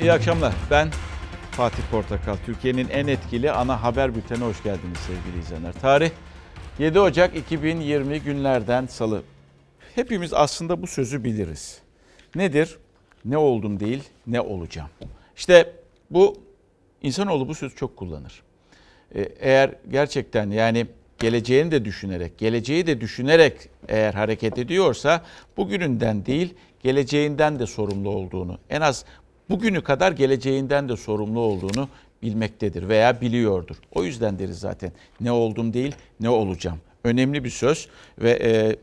İyi akşamlar. Ben Fatih Portakal. Türkiye'nin en etkili ana haber bültenine hoş geldiniz sevgili izleyenler. Tarih 7 Ocak 2020 günlerden salı. Hepimiz aslında bu sözü biliriz. Nedir? Ne oldum değil, ne olacağım. İşte bu insanoğlu bu sözü çok kullanır. Ee, eğer gerçekten yani geleceğini de düşünerek, geleceği de düşünerek eğer hareket ediyorsa bugününden değil, geleceğinden de sorumlu olduğunu, en az bugünü kadar geleceğinden de sorumlu olduğunu bilmektedir veya biliyordur. O yüzden deriz zaten ne oldum değil ne olacağım. Önemli bir söz ve e,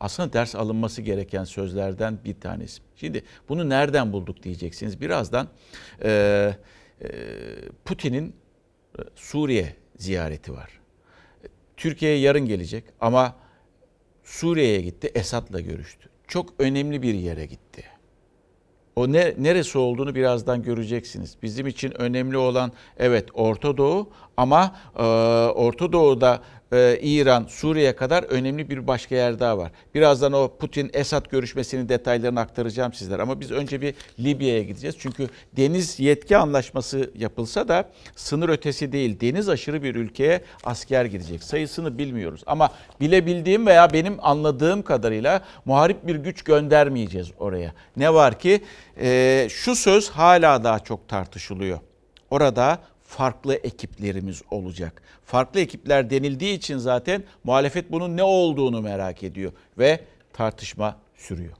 aslında ders alınması gereken sözlerden bir tanesi. Şimdi bunu nereden bulduk diyeceksiniz. Birazdan e, e, Putin'in e, Suriye ziyareti var. Türkiye'ye yarın gelecek ama Suriye'ye gitti, Esad'la görüştü. Çok önemli bir yere gitti. O ne, neresi olduğunu birazdan göreceksiniz. Bizim için önemli olan evet Orta Doğu ama e, Orta Doğu'da e, İran, Suriye kadar önemli bir başka yer daha var. Birazdan o Putin-Esad görüşmesinin detaylarını aktaracağım sizler. Ama biz önce bir Libya'ya gideceğiz. Çünkü deniz yetki anlaşması yapılsa da sınır ötesi değil, deniz aşırı bir ülkeye asker gidecek. Sayısını bilmiyoruz. Ama bilebildiğim veya benim anladığım kadarıyla muharip bir güç göndermeyeceğiz oraya. Ne var ki e, şu söz hala daha çok tartışılıyor. Orada farklı ekiplerimiz olacak. Farklı ekipler denildiği için zaten muhalefet bunun ne olduğunu merak ediyor ve tartışma sürüyor.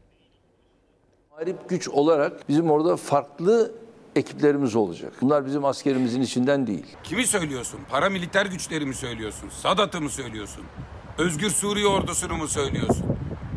Muharip güç olarak bizim orada farklı ekiplerimiz olacak. Bunlar bizim askerimizin içinden değil. Kimi söylüyorsun? Paramiliter güçleri mi söylüyorsun? Sadat'ı mı söylüyorsun? Özgür Suriye ordusunu mu söylüyorsun?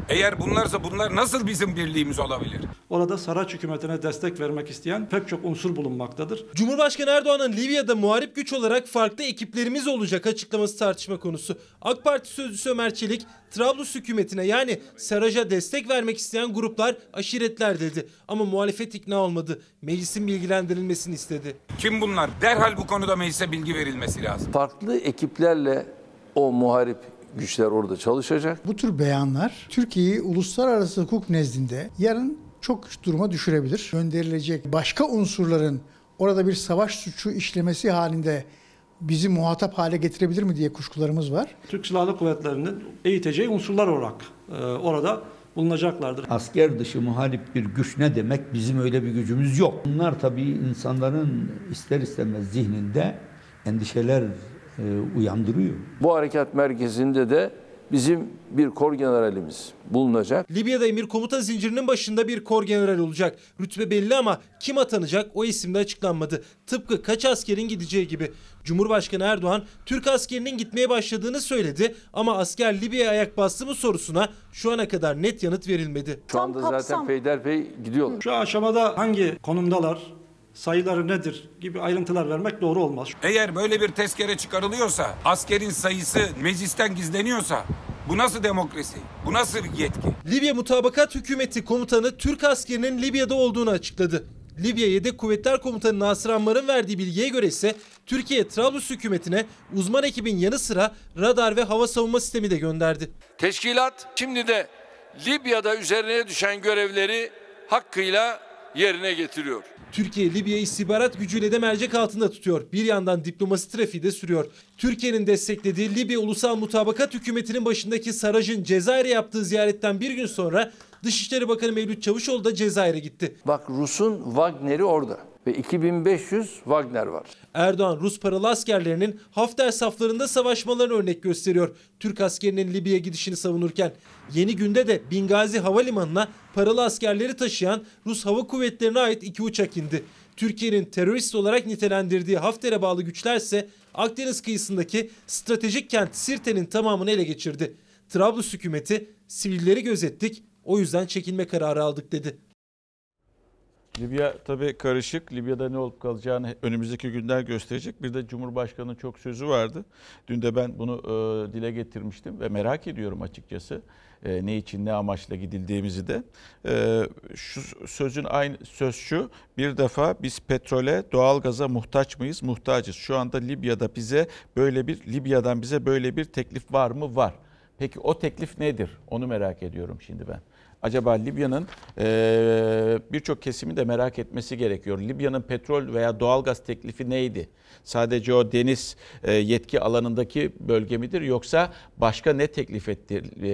Eğer bunlarsa bunlar nasıl bizim birliğimiz olabilir? Orada Saraç hükümetine destek vermek isteyen pek çok unsur bulunmaktadır. Cumhurbaşkanı Erdoğan'ın Libya'da muharip güç olarak farklı ekiplerimiz olacak açıklaması tartışma konusu. AK Parti sözcüsü Ömer Çelik, Trablus hükümetine yani Saraj'a destek vermek isteyen gruplar aşiretler dedi. Ama muhalefet ikna olmadı. Meclisin bilgilendirilmesini istedi. Kim bunlar? Derhal bu konuda meclise bilgi verilmesi lazım. Farklı ekiplerle o muharip güçler orada çalışacak. Bu tür beyanlar Türkiye'yi uluslararası hukuk nezdinde yarın çok güç duruma düşürebilir. Gönderilecek başka unsurların orada bir savaş suçu işlemesi halinde bizi muhatap hale getirebilir mi diye kuşkularımız var. Türk Silahlı Kuvvetleri'nin eğiteceği unsurlar olarak e, orada bulunacaklardır. Asker dışı muhalif bir güç ne demek? Bizim öyle bir gücümüz yok. Bunlar tabii insanların ister istemez zihninde endişeler e, uyandırıyor. Bu harekat merkezinde de bizim bir kor generalimiz bulunacak. Libya'da emir komuta zincirinin başında bir kor general olacak. Rütbe belli ama kim atanacak o isimde açıklanmadı. Tıpkı kaç askerin gideceği gibi. Cumhurbaşkanı Erdoğan Türk askerinin gitmeye başladığını söyledi ama asker Libya'ya ayak bastı mı sorusuna şu ana kadar net yanıt verilmedi. Şu anda zaten peyderpey gidiyorlar. Şu aşamada hangi konumdalar, sayıları nedir gibi ayrıntılar vermek doğru olmaz. Eğer böyle bir tezkere çıkarılıyorsa, askerin sayısı meclisten gizleniyorsa bu nasıl demokrasi? Bu nasıl bir yetki? Libya Mutabakat Hükümeti komutanı Türk askerinin Libya'da olduğunu açıkladı. Libya Yedek Kuvvetler Komutanı Nasır Ammar'ın verdiği bilgiye göre ise Türkiye Trablus hükümetine uzman ekibin yanı sıra radar ve hava savunma sistemi de gönderdi. Teşkilat şimdi de Libya'da üzerine düşen görevleri hakkıyla yerine getiriyor. Türkiye Libya istihbarat gücüyle de mercek altında tutuyor. Bir yandan diplomasi trafiği de sürüyor. Türkiye'nin desteklediği Libya Ulusal Mutabakat Hükümeti'nin başındaki Saraj'ın Cezayir'e yaptığı ziyaretten bir gün sonra Dışişleri Bakanı Mevlüt Çavuşoğlu da Cezayir'e gitti. Bak Rus'un Wagner'i orada ve 2500 Wagner var. Erdoğan Rus paralı askerlerinin Hafter saflarında savaşmalarını örnek gösteriyor. Türk askerinin Libya'ya gidişini savunurken yeni günde de Bingazi Havalimanı'na paralı askerleri taşıyan Rus Hava Kuvvetleri'ne ait iki uçak indi. Türkiye'nin terörist olarak nitelendirdiği Hafter'e bağlı güçler ise Akdeniz kıyısındaki stratejik kent Sirte'nin tamamını ele geçirdi. Trablus hükümeti sivilleri gözettik o yüzden çekilme kararı aldık dedi. Libya tabii karışık. Libya'da ne olup kalacağını önümüzdeki günler gösterecek. Bir de Cumhurbaşkanı'nın çok sözü vardı. Dün de ben bunu e, dile getirmiştim ve merak ediyorum açıkçası. E, ne için ne amaçla gidildiğimizi de. E, şu sözün aynı söz şu. Bir defa biz petrole, doğalgaza muhtaç mıyız? Muhtacız. Şu anda Libya'da bize böyle bir Libya'dan bize böyle bir teklif var mı? Var. Peki o teklif nedir? Onu merak ediyorum şimdi ben. Acaba Libya'nın e, birçok kesimi de merak etmesi gerekiyor. Libya'nın petrol veya doğalgaz teklifi neydi? Sadece o deniz e, yetki alanındaki bölge midir yoksa başka ne teklif etti e,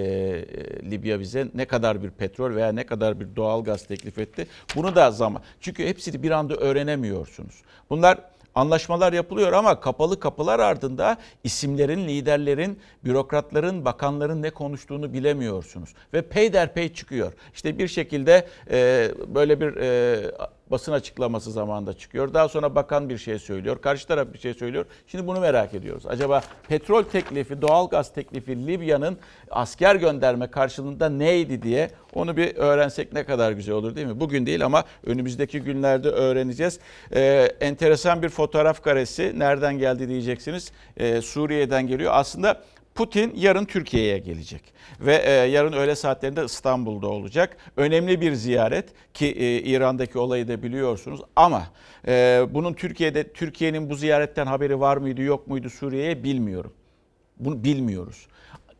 Libya bize? Ne kadar bir petrol veya ne kadar bir doğalgaz teklif etti? Bunu da zaman. Çünkü hepsini bir anda öğrenemiyorsunuz. Bunlar Anlaşmalar yapılıyor ama kapalı kapılar ardında isimlerin, liderlerin, bürokratların, bakanların ne konuştuğunu bilemiyorsunuz. Ve peyderpey çıkıyor. İşte bir şekilde e, böyle bir e, basın açıklaması zamanında çıkıyor. Daha sonra bakan bir şey söylüyor. Karşı taraf bir şey söylüyor. Şimdi bunu merak ediyoruz. Acaba petrol teklifi, doğalgaz teklifi Libya'nın asker gönderme karşılığında neydi diye onu bir öğrensek ne kadar güzel olur değil mi? Bugün değil ama önümüzdeki günlerde öğreneceğiz. Ee, enteresan bir fotoğraf karesi. Nereden geldi diyeceksiniz. Ee, Suriye'den geliyor. Aslında Putin yarın Türkiye'ye gelecek ve e, yarın öğle saatlerinde İstanbul'da olacak. Önemli bir ziyaret ki e, İran'daki olayı da biliyorsunuz ama e, bunun Türkiye'de Türkiye'nin bu ziyaretten haberi var mıydı yok muydu Suriye'ye bilmiyorum. Bunu bilmiyoruz.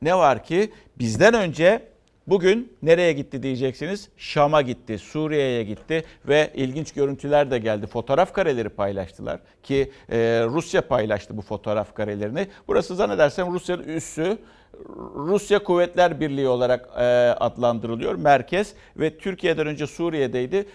Ne var ki bizden önce Bugün nereye gitti diyeceksiniz? Şam'a gitti, Suriye'ye gitti ve ilginç görüntüler de geldi. Fotoğraf kareleri paylaştılar ki e, Rusya paylaştı bu fotoğraf karelerini. Burası zannedersem Rusya'nın üssü. Rusya Kuvvetler Birliği olarak e, adlandırılıyor merkez ve Türkiye'den önce Suriye'deydi.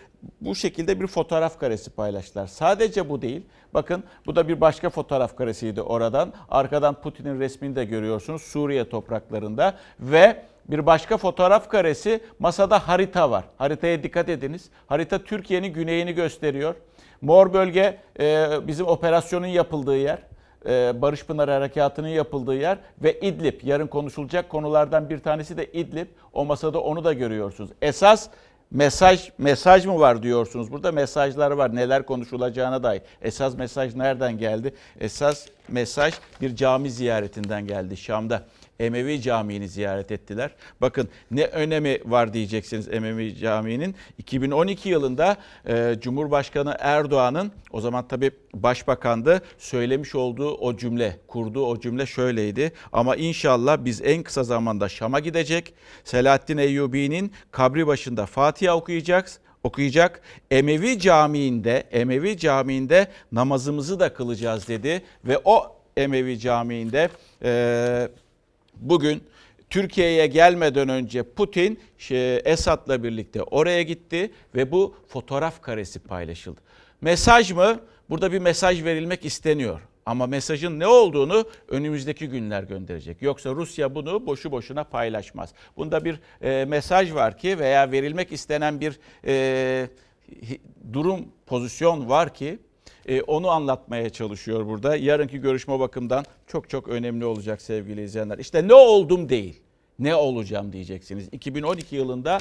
Bu şekilde bir fotoğraf karesi paylaştılar. Sadece bu değil. Bakın bu da bir başka fotoğraf karesiydi oradan. Arkadan Putin'in resmini de görüyorsunuz Suriye topraklarında ve bir başka fotoğraf karesi masada harita var. Haritaya dikkat ediniz. Harita Türkiye'nin güneyini gösteriyor. Mor bölge e, bizim operasyonun yapıldığı yer. E, Barış Pınar Harekatı'nın yapıldığı yer ve İdlib. Yarın konuşulacak konulardan bir tanesi de İdlib. O masada onu da görüyorsunuz. Esas mesaj mesaj mı var diyorsunuz. Burada mesajlar var. Neler konuşulacağına dair. Esas mesaj nereden geldi? Esas mesaj bir cami ziyaretinden geldi Şam'da. Emevi Camii'ni ziyaret ettiler. Bakın ne önemi var diyeceksiniz Emevi Camii'nin. 2012 yılında e, Cumhurbaşkanı Erdoğan'ın o zaman tabii başbakandı söylemiş olduğu o cümle, kurduğu o cümle şöyleydi. Ama inşallah biz en kısa zamanda Şam'a gidecek. Selahaddin Eyyubi'nin kabri başında Fatiha okuyacağız okuyacak. Emevi Camii'nde, Emevi Camii'nde namazımızı da kılacağız dedi ve o Emevi Camii'nde e, bugün Türkiye'ye gelmeden önce Putin şey, Esad'la birlikte oraya gitti ve bu fotoğraf karesi paylaşıldı. Mesaj mı? Burada bir mesaj verilmek isteniyor. Ama mesajın ne olduğunu önümüzdeki günler gönderecek. Yoksa Rusya bunu boşu boşuna paylaşmaz. Bunda bir e, mesaj var ki veya verilmek istenen bir e, durum, pozisyon var ki e, onu anlatmaya çalışıyor burada. Yarınki görüşme bakımdan çok çok önemli olacak sevgili izleyenler. İşte ne oldum değil, ne olacağım diyeceksiniz. 2012 yılında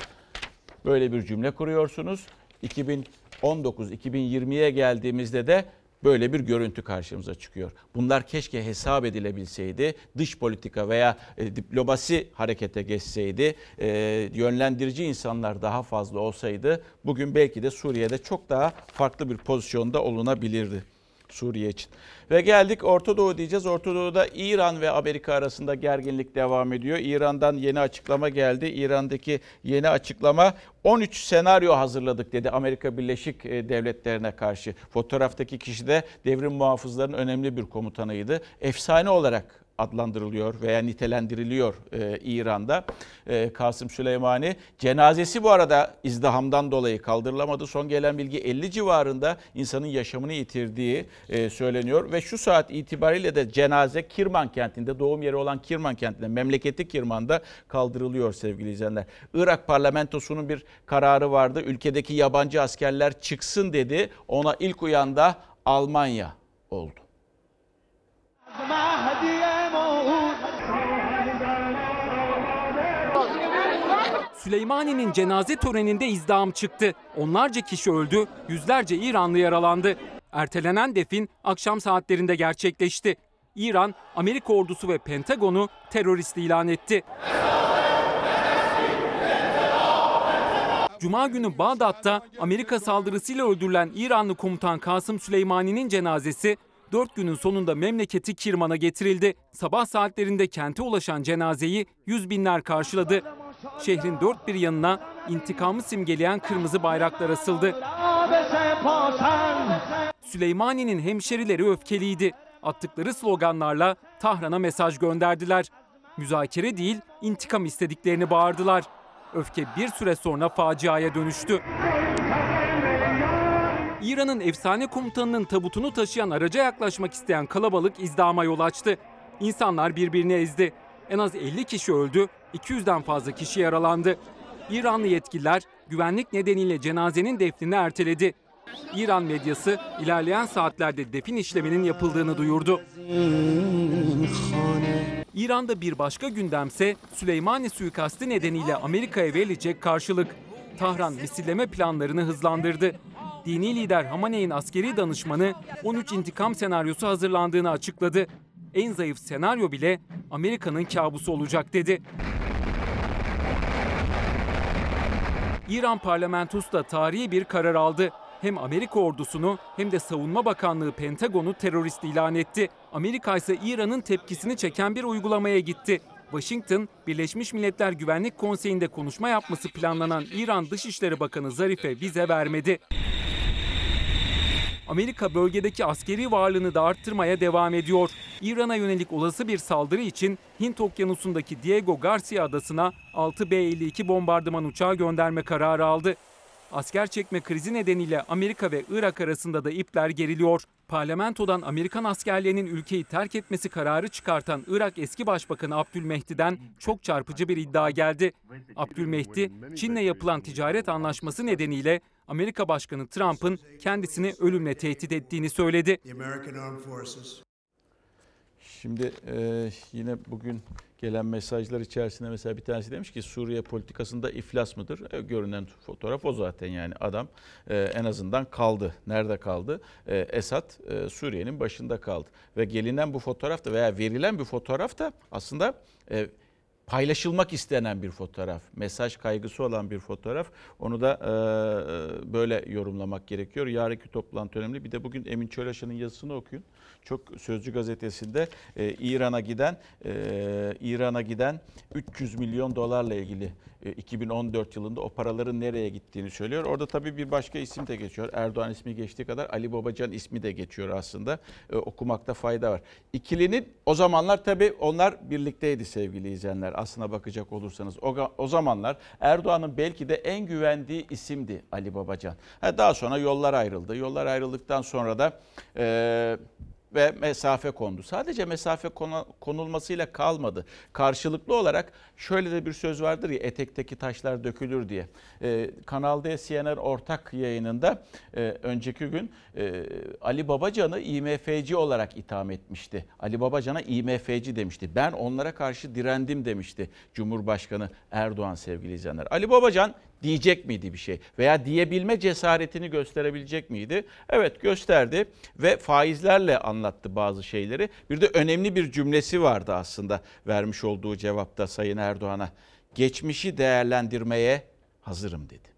böyle bir cümle kuruyorsunuz. 2019-2020'ye geldiğimizde de böyle bir görüntü karşımıza çıkıyor. Bunlar keşke hesap edilebilseydi, dış politika veya e, diplomasi harekete geçseydi, e, yönlendirici insanlar daha fazla olsaydı bugün belki de Suriye'de çok daha farklı bir pozisyonda olunabilirdi Suriye için. Ve geldik Orta Doğu diyeceğiz. Orta Doğu'da İran ve Amerika arasında gerginlik devam ediyor. İran'dan yeni açıklama geldi. İran'daki yeni açıklama 13 senaryo hazırladık dedi Amerika Birleşik Devletleri'ne karşı. Fotoğraftaki kişi de devrim muhafızlarının önemli bir komutanıydı. Efsane olarak adlandırılıyor veya nitelendiriliyor e, İran'da e, Kasım Süleymani. Cenazesi bu arada izdihamdan dolayı kaldırılamadı. Son gelen bilgi 50 civarında insanın yaşamını yitirdiği e, söyleniyor ve şu saat itibariyle de cenaze Kirman kentinde doğum yeri olan Kirman kentinde memleketi Kirman'da kaldırılıyor sevgili izleyenler. Irak parlamentosunun bir kararı vardı. Ülkedeki yabancı askerler çıksın dedi. Ona ilk uyan da Almanya oldu. Süleymani'nin cenaze töreninde izdiham çıktı. Onlarca kişi öldü, yüzlerce İranlı yaralandı. Ertelenen defin akşam saatlerinde gerçekleşti. İran, Amerika ordusu ve Pentagon'u terörist ilan etti. Cuma günü Bağdat'ta Amerika saldırısıyla öldürülen İranlı komutan Kasım Süleymani'nin cenazesi Dört günün sonunda memleketi Kirman'a getirildi. Sabah saatlerinde kente ulaşan cenazeyi yüz binler karşıladı. Şehrin dört bir yanına intikamı simgeleyen kırmızı bayraklar asıldı. Süleymani'nin hemşerileri öfkeliydi. Attıkları sloganlarla Tahran'a mesaj gönderdiler. Müzakere değil, intikam istediklerini bağırdılar. Öfke bir süre sonra faciaya dönüştü. İran'ın efsane komutanının tabutunu taşıyan araca yaklaşmak isteyen kalabalık izdama yol açtı. İnsanlar birbirini ezdi. En az 50 kişi öldü, 200'den fazla kişi yaralandı. İranlı yetkililer güvenlik nedeniyle cenazenin defnini erteledi. İran medyası ilerleyen saatlerde defin işleminin yapıldığını duyurdu. İran'da bir başka gündemse Süleymani suikasti nedeniyle Amerika'ya verilecek karşılık. Tahran misilleme planlarını hızlandırdı. Dini lider Hamaney'in askeri danışmanı 13 intikam senaryosu hazırlandığını açıkladı. En zayıf senaryo bile Amerika'nın kabusu olacak dedi. İran parlamentosu da tarihi bir karar aldı. Hem Amerika ordusunu hem de Savunma Bakanlığı Pentagon'u terörist ilan etti. Amerika ise İran'ın tepkisini çeken bir uygulamaya gitti. Washington, Birleşmiş Milletler Güvenlik Konseyi'nde konuşma yapması planlanan İran Dışişleri Bakanı Zarif'e vize vermedi. Amerika bölgedeki askeri varlığını da arttırmaya devam ediyor. İran'a yönelik olası bir saldırı için Hint Okyanusu'ndaki Diego Garcia adasına 6 B-52 bombardıman uçağı gönderme kararı aldı. Asker çekme krizi nedeniyle Amerika ve Irak arasında da ipler geriliyor. Parlamentodan Amerikan askerlerinin ülkeyi terk etmesi kararı çıkartan Irak eski başbakanı Abdülmehdi'den çok çarpıcı bir iddia geldi. Abdülmehdi, Çin'le yapılan ticaret anlaşması nedeniyle Amerika Başkanı Trump'ın kendisini ölümle tehdit ettiğini söyledi. Şimdi e, yine bugün gelen mesajlar içerisinde mesela bir tanesi demiş ki Suriye politikasında iflas mıdır? E, görünen fotoğraf o zaten yani adam e, en azından kaldı. Nerede kaldı? E, Esad e, Suriye'nin başında kaldı. Ve gelinen bu fotoğraf da veya verilen bir fotoğraf da aslında e, paylaşılmak istenen bir fotoğraf, mesaj kaygısı olan bir fotoğraf. Onu da e, böyle yorumlamak gerekiyor. Yarınki toplantı önemli. Bir de bugün Emin Çölaşan'ın yazısını okuyun. Çok Sözcü gazetesinde e, İran'a giden e, İran'a giden 300 milyon dolarla ilgili e, 2014 yılında o paraların nereye gittiğini söylüyor. Orada tabii bir başka isim de geçiyor. Erdoğan ismi geçtiği kadar Ali Babacan ismi de geçiyor aslında. E, okumakta fayda var. İkilinin o zamanlar tabii onlar birlikteydi sevgili izleyenler. Aslına bakacak olursanız o, o zamanlar Erdoğan'ın belki de en güvendiği isimdi Ali Babacan. Ha, daha sonra yollar ayrıldı. Yollar ayrıldıktan sonra da e, ve mesafe kondu. Sadece mesafe konulmasıyla kalmadı. Karşılıklı olarak şöyle de bir söz vardır ya etekteki taşlar dökülür diye. Ee, Kanal D CNN ortak yayınında e, önceki gün e, Ali Babacan'ı IMF'ci olarak itham etmişti. Ali Babacan'a IMF'ci demişti. Ben onlara karşı direndim demişti Cumhurbaşkanı Erdoğan sevgili izleyenler. Ali Babacan diyecek miydi bir şey veya diyebilme cesaretini gösterebilecek miydi? Evet gösterdi ve faizlerle anlattı bazı şeyleri. Bir de önemli bir cümlesi vardı aslında vermiş olduğu cevapta Sayın Erdoğan'a. Geçmişi değerlendirmeye hazırım dedi.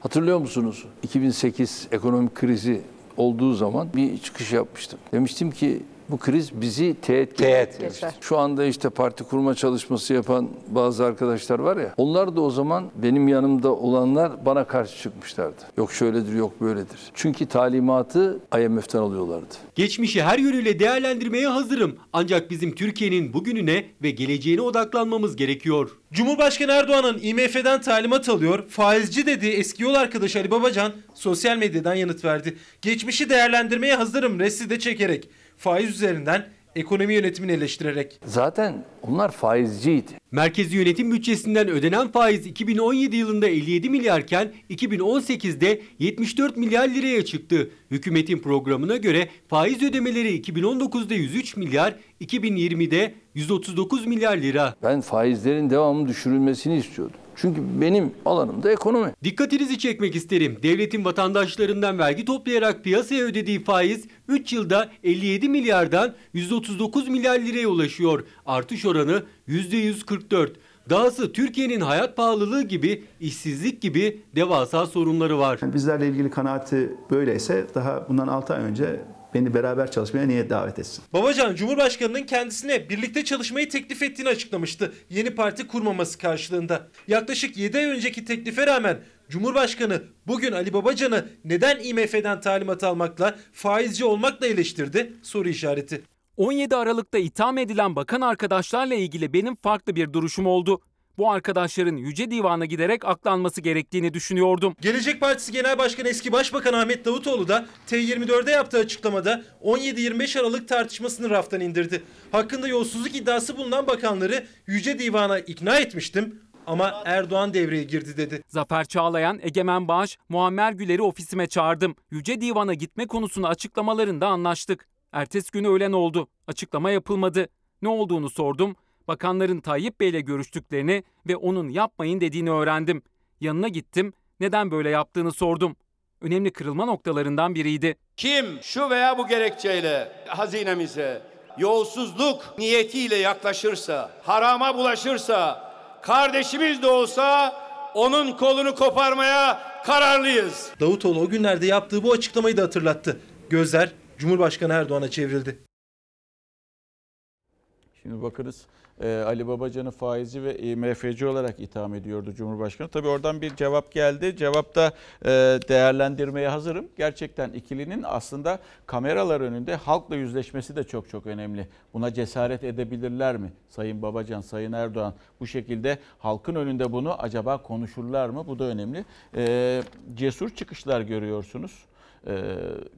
Hatırlıyor musunuz? 2008 ekonomik krizi olduğu zaman bir çıkış yapmıştım. Demiştim ki bu kriz bizi teğet, teğet geçer. Şu anda işte parti kurma çalışması yapan bazı arkadaşlar var ya. Onlar da o zaman benim yanımda olanlar bana karşı çıkmışlardı. Yok şöyledir yok böyledir. Çünkü talimatı IMF'den alıyorlardı. Geçmişi her yönüyle değerlendirmeye hazırım. Ancak bizim Türkiye'nin bugününe ve geleceğine odaklanmamız gerekiyor. Cumhurbaşkanı Erdoğan'ın IMF'den talimat alıyor, faizci dediği eski yol arkadaşı Ali Babacan sosyal medyadan yanıt verdi. Geçmişi değerlendirmeye hazırım resti de çekerek faiz üzerinden ekonomi yönetimini eleştirerek. Zaten onlar faizciydi. Merkezi yönetim bütçesinden ödenen faiz 2017 yılında 57 milyarken 2018'de 74 milyar liraya çıktı. Hükümetin programına göre faiz ödemeleri 2019'da 103 milyar, 2020'de 139 milyar lira. Ben faizlerin devamlı düşürülmesini istiyordum. Çünkü benim alanım da ekonomi. Dikkatinizi çekmek isterim. Devletin vatandaşlarından vergi toplayarak piyasaya ödediği faiz 3 yılda 57 milyardan 139 milyar liraya ulaşıyor. Artış oranı %144. Dahası Türkiye'nin hayat pahalılığı gibi, işsizlik gibi devasa sorunları var. Yani bizlerle ilgili kanaati böyleyse daha bundan 6 ay önce beni beraber çalışmaya niye davet etsin? Babacan Cumhurbaşkanı'nın kendisine birlikte çalışmayı teklif ettiğini açıklamıştı. Yeni parti kurmaması karşılığında. Yaklaşık 7 ay önceki teklife rağmen Cumhurbaşkanı bugün Ali Babacan'ı neden IMF'den talimat almakla, faizci olmakla eleştirdi? Soru işareti. 17 Aralık'ta itham edilen bakan arkadaşlarla ilgili benim farklı bir duruşum oldu. Bu arkadaşların Yüce Divan'a giderek aklanması gerektiğini düşünüyordum. Gelecek Partisi Genel Başkanı eski Başbakan Ahmet Davutoğlu da T24'de yaptığı açıklamada 17-25 Aralık tartışmasını raftan indirdi. Hakkında yolsuzluk iddiası bulunan bakanları Yüce Divan'a ikna etmiştim ama Erdoğan devreye girdi dedi. Zafer Çağlayan, Egemen Bağış, Muammer Güler'i ofisime çağırdım. Yüce Divan'a gitme konusunu açıklamalarında anlaştık. Ertesi günü öğlen oldu. Açıklama yapılmadı. Ne olduğunu sordum. Bakanların Tayyip Bey'le görüştüklerini ve onun yapmayın dediğini öğrendim. Yanına gittim. Neden böyle yaptığını sordum. Önemli kırılma noktalarından biriydi. Kim şu veya bu gerekçeyle hazinemize yolsuzluk niyetiyle yaklaşırsa, harama bulaşırsa, kardeşimiz de olsa onun kolunu koparmaya kararlıyız. Davutoğlu o günlerde yaptığı bu açıklamayı da hatırlattı. Gözler Cumhurbaşkanı Erdoğan'a çevrildi. Şimdi bakınız e, Ali Babacan'ı faizi ve IMF'ci olarak itham ediyordu Cumhurbaşkanı. Tabii oradan bir cevap geldi. Cevapta e, değerlendirmeye hazırım. Gerçekten ikilinin aslında kameralar önünde halkla yüzleşmesi de çok çok önemli. Buna cesaret edebilirler mi? Sayın Babacan, Sayın Erdoğan bu şekilde halkın önünde bunu acaba konuşurlar mı? Bu da önemli. E, cesur çıkışlar görüyorsunuz. Ee,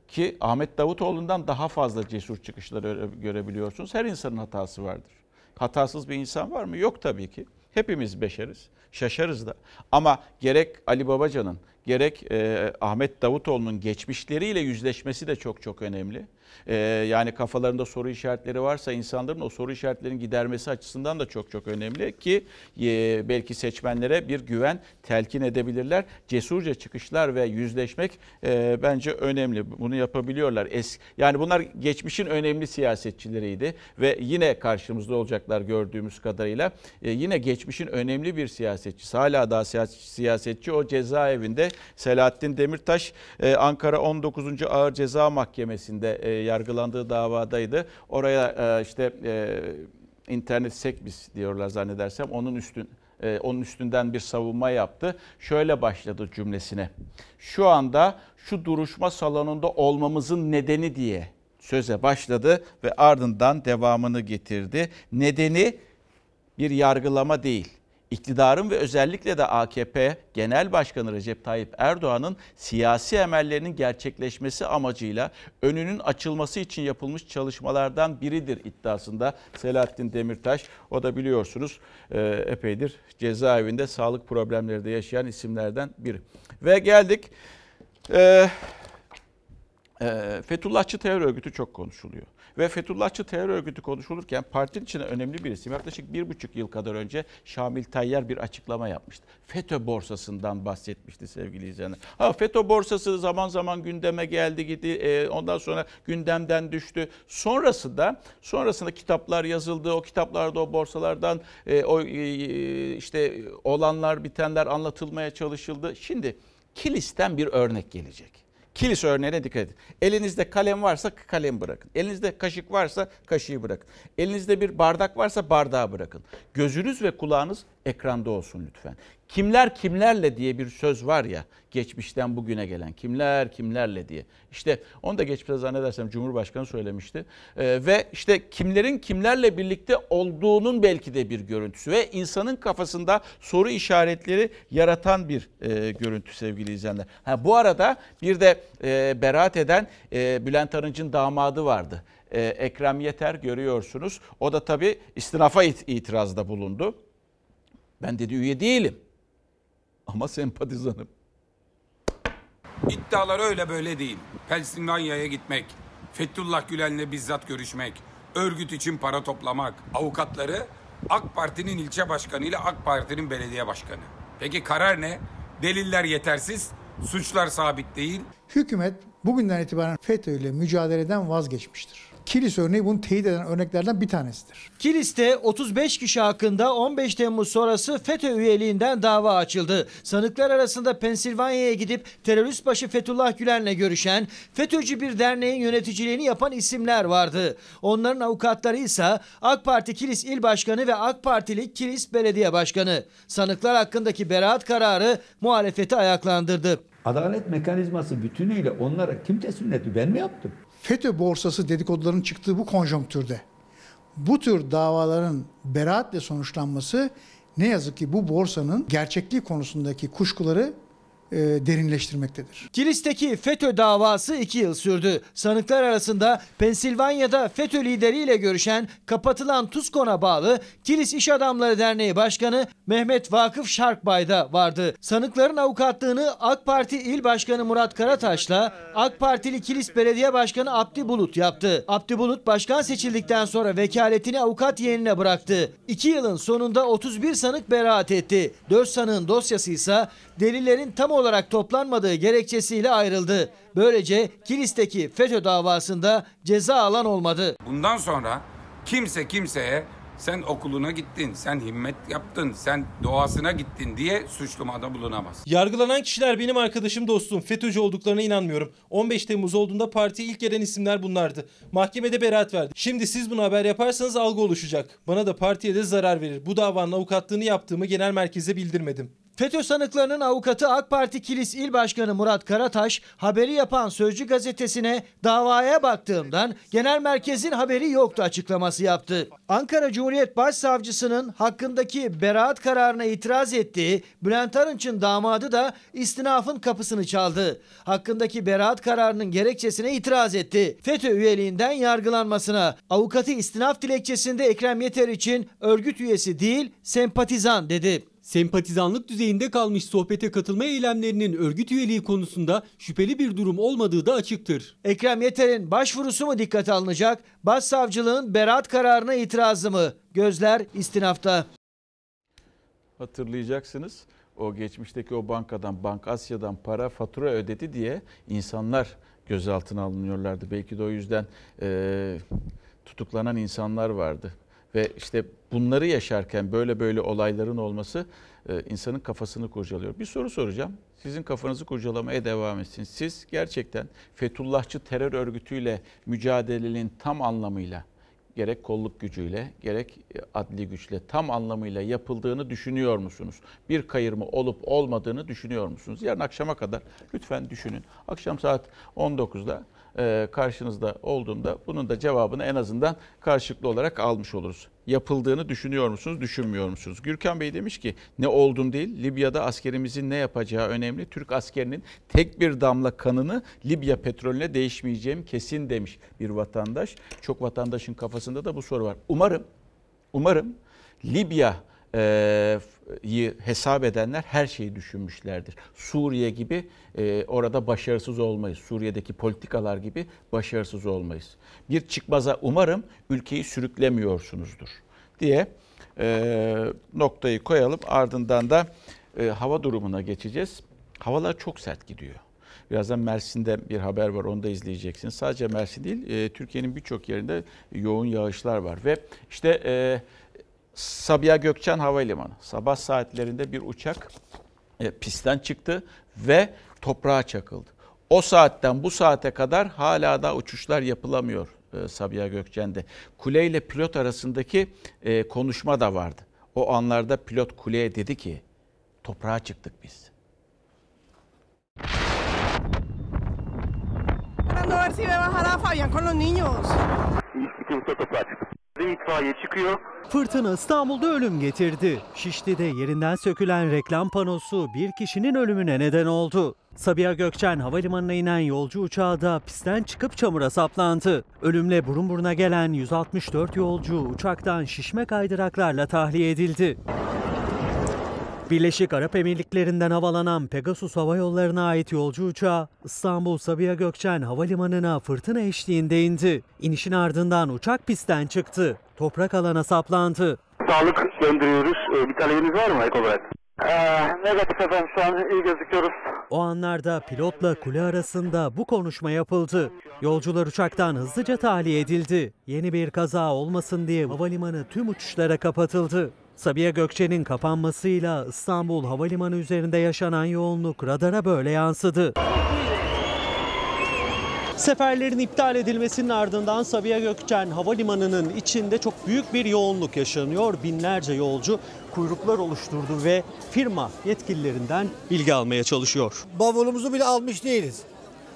ki Ahmet Davutoğlu'ndan daha fazla cesur çıkışları görebiliyorsunuz. Her insanın hatası vardır. Hatasız bir insan var mı? Yok tabii ki. Hepimiz beşeriz. Şaşarız da. Ama gerek Ali Babacan'ın gerek e, Ahmet Davutoğlu'nun geçmişleriyle yüzleşmesi de çok çok önemli. E, yani kafalarında soru işaretleri varsa insanların o soru işaretlerinin gidermesi açısından da çok çok önemli ki e, belki seçmenlere bir güven telkin edebilirler. Cesurca çıkışlar ve yüzleşmek e, bence önemli. Bunu yapabiliyorlar. Es, yani bunlar geçmişin önemli siyasetçileriydi ve yine karşımızda olacaklar gördüğümüz kadarıyla. E, yine geçmişin önemli bir siyasetçisi. Hala daha siyasetçi o cezaevinde Selahattin Demirtaş e, Ankara 19. Ağır Ceza Mahkemesi'nde e, yargılandığı davadaydı. Oraya e, işte e, internet sekbis diyorlar zannedersem onun üstün e, onun üstünden bir savunma yaptı. Şöyle başladı cümlesine. Şu anda şu duruşma salonunda olmamızın nedeni diye söze başladı ve ardından devamını getirdi. Nedeni bir yargılama değil iktidarın ve özellikle de AKP Genel Başkanı Recep Tayyip Erdoğan'ın siyasi emellerinin gerçekleşmesi amacıyla önünün açılması için yapılmış çalışmalardan biridir iddiasında Selahattin Demirtaş. O da biliyorsunuz e, epeydir cezaevinde sağlık problemleri de yaşayan isimlerden biri. Ve geldik e, e, Fethullahçı terör örgütü çok konuşuluyor. Ve Fethullahçı terör örgütü konuşulurken partinin içinde önemli bir isim. Yaklaşık bir buçuk yıl kadar önce Şamil Tayyar bir açıklama yapmıştı. FETÖ borsasından bahsetmişti sevgili izleyenler. Ha, FETÖ borsası zaman zaman gündeme geldi gitti. E, ondan sonra gündemden düştü. Sonrasında sonrasında kitaplar yazıldı. O kitaplarda o borsalardan e, o e, işte olanlar bitenler anlatılmaya çalışıldı. Şimdi Kilis'ten bir örnek gelecek. Kilis örneğine dikkat edin. Elinizde kalem varsa kalem bırakın. Elinizde kaşık varsa kaşığı bırakın. Elinizde bir bardak varsa bardağı bırakın. Gözünüz ve kulağınız ekranda olsun lütfen. Kimler kimlerle diye bir söz var ya geçmişten bugüne gelen kimler kimlerle diye. İşte onu da geçmişte zannedersem Cumhurbaşkanı söylemişti. Ee, ve işte kimlerin kimlerle birlikte olduğunun belki de bir görüntüsü ve insanın kafasında soru işaretleri yaratan bir e, görüntü sevgili izleyenler. Ha, bu arada bir de e, beraat eden e, Bülent Arınç'ın damadı vardı. E, Ekrem Yeter görüyorsunuz. O da tabii istinafa it- itirazda bulundu. Ben dedi üye değilim. Ama sempatizanım. İddialar öyle böyle değil. Pensilvanya'ya gitmek, Fethullah Gülen'le bizzat görüşmek, örgüt için para toplamak, avukatları AK Parti'nin ilçe başkanı ile AK Parti'nin belediye başkanı. Peki karar ne? Deliller yetersiz, suçlar sabit değil. Hükümet bugünden itibaren FETÖ ile mücadeleden vazgeçmiştir. Kilis örneği bunu teyit eden örneklerden bir tanesidir. Kilis'te 35 kişi hakkında 15 Temmuz sonrası FETÖ üyeliğinden dava açıldı. Sanıklar arasında Pensilvanya'ya gidip terörist başı Fethullah Gülen'le görüşen, FETÖ'cü bir derneğin yöneticiliğini yapan isimler vardı. Onların avukatları ise AK Parti Kilis İl Başkanı ve AK Partili Kilis Belediye Başkanı. Sanıklar hakkındaki beraat kararı muhalefeti ayaklandırdı. Adalet mekanizması bütünüyle onlara kim teslim etti? Ben mi yaptım? FETÖ borsası dedikoduların çıktığı bu konjonktürde bu tür davaların beraatle sonuçlanması ne yazık ki bu borsanın gerçekliği konusundaki kuşkuları derinleştirmektedir. Kilis'teki FETÖ davası 2 yıl sürdü. Sanıklar arasında Pensilvanya'da FETÖ lideriyle görüşen kapatılan TUSKON'a bağlı Kilis İş Adamları Derneği Başkanı Mehmet Vakıf Şarkbay da vardı. Sanıkların avukatlığını AK Parti İl Başkanı Murat Karataş'la AK Partili Kilis Belediye Başkanı Abdi Bulut yaptı. Abdi Bulut başkan seçildikten sonra vekaletini avukat yeğenine bıraktı. 2 yılın sonunda 31 sanık beraat etti. 4 sanığın dosyası ise delillerin tam olarak toplanmadığı gerekçesiyle ayrıldı. Böylece Kilis'teki FETÖ davasında ceza alan olmadı. Bundan sonra kimse kimseye sen okuluna gittin, sen himmet yaptın, sen doğasına gittin diye suçlamada bulunamaz. Yargılanan kişiler benim arkadaşım dostum. FETÖ'cü olduklarına inanmıyorum. 15 Temmuz olduğunda partiye ilk gelen isimler bunlardı. Mahkemede beraat verdi. Şimdi siz bunu haber yaparsanız algı oluşacak. Bana da partiye de zarar verir. Bu davanın avukatlığını yaptığımı genel merkeze bildirmedim. FETÖ sanıklarının avukatı AK Parti Kilis İl Başkanı Murat Karataş haberi yapan Sözcü gazetesine davaya baktığımdan genel merkezin haberi yoktu açıklaması yaptı. Ankara Cumhuriyet Başsavcısının hakkındaki beraat kararına itiraz ettiği Bülent Arınç'ın damadı da istinafın kapısını çaldı. Hakkındaki beraat kararının gerekçesine itiraz etti. FETÖ üyeliğinden yargılanmasına avukatı istinaf dilekçesinde Ekrem Yeter için örgüt üyesi değil sempatizan dedi. Sempatizanlık düzeyinde kalmış sohbete katılma eylemlerinin örgüt üyeliği konusunda şüpheli bir durum olmadığı da açıktır. Ekrem Yeter'in başvurusu mu dikkate alınacak? Başsavcılığın beraat kararına itirazı mı? Gözler istinafta. Hatırlayacaksınız o geçmişteki o bankadan, Bank Asya'dan para fatura ödedi diye insanlar gözaltına alınıyorlardı. Belki de o yüzden e, tutuklanan insanlar vardı. Ve işte bunları yaşarken böyle böyle olayların olması e, insanın kafasını kurcalıyor. Bir soru soracağım. Sizin kafanızı kurcalamaya devam etsin. Siz gerçekten Fethullahçı terör örgütüyle mücadelenin tam anlamıyla gerek kolluk gücüyle gerek adli güçle tam anlamıyla yapıldığını düşünüyor musunuz? Bir kayırma olup olmadığını düşünüyor musunuz? Yarın akşama kadar lütfen düşünün. Akşam saat 19'da e, karşınızda olduğumda bunun da cevabını en azından karşılıklı olarak almış oluruz. Yapıldığını düşünüyor musunuz, düşünmüyor musunuz? Gürkan Bey demiş ki ne oldum değil, Libya'da askerimizin ne yapacağı önemli. Türk askerinin tek bir damla kanını Libya petrolüne değişmeyeceğim kesin demiş bir vatandaş. Çok vatandaşın kafasında da bu soru var. Umarım, umarım Libya yi hesap edenler her şeyi düşünmüşlerdir. Suriye gibi e, orada başarısız olmayız. Suriye'deki politikalar gibi başarısız olmayız. Bir çıkmaza umarım ülkeyi sürüklemiyorsunuzdur diye e, noktayı koyalım. Ardından da e, hava durumuna geçeceğiz. Havalar çok sert gidiyor. Birazdan Mersin'de bir haber var onu da izleyeceksiniz. Sadece Mersin değil e, Türkiye'nin birçok yerinde yoğun yağışlar var ve işte e, Sabiha Gökçen Havalimanı sabah saatlerinde bir uçak e, pistten çıktı ve toprağa çakıldı. O saatten bu saate kadar hala da uçuşlar yapılamıyor e, Sabiha Gökçen'de. Kule ile pilot arasındaki e, konuşma da vardı. O anlarda pilot kuleye dedi ki toprağa çıktık biz. a ver si ve bajar a Fabián con los niños. İtfaiye çıkıyor. Fırtına İstanbul'da ölüm getirdi. Şişli'de yerinden sökülen reklam panosu bir kişinin ölümüne neden oldu. Sabiha Gökçen havalimanına inen yolcu uçağı da pistten çıkıp çamura saplandı. Ölümle burun buruna gelen 164 yolcu uçaktan şişme kaydıraklarla tahliye edildi. Birleşik Arap Emirlikleri'nden havalanan Pegasus Hava Yolları'na ait yolcu uçağı İstanbul Sabiha Gökçen Havalimanı'na fırtına eşliğinde indi. İnişin ardından uçak pistten çıktı. Toprak alana saplandı. Sağlık gönderiyoruz. Ee, bir talebiniz var mı ek olarak? Ee, negatif efendim şu an iyi gözüküyoruz. O anlarda pilotla kule arasında bu konuşma yapıldı. Yolcular uçaktan hızlıca tahliye edildi. Yeni bir kaza olmasın diye havalimanı tüm uçuşlara kapatıldı. Sabiha Gökçen'in kapanmasıyla İstanbul Havalimanı üzerinde yaşanan yoğunluk radara böyle yansıdı. Seferlerin iptal edilmesinin ardından Sabiha Gökçen Havalimanı'nın içinde çok büyük bir yoğunluk yaşanıyor. Binlerce yolcu kuyruklar oluşturdu ve firma yetkililerinden bilgi almaya çalışıyor. Bavulumuzu bile almış değiliz.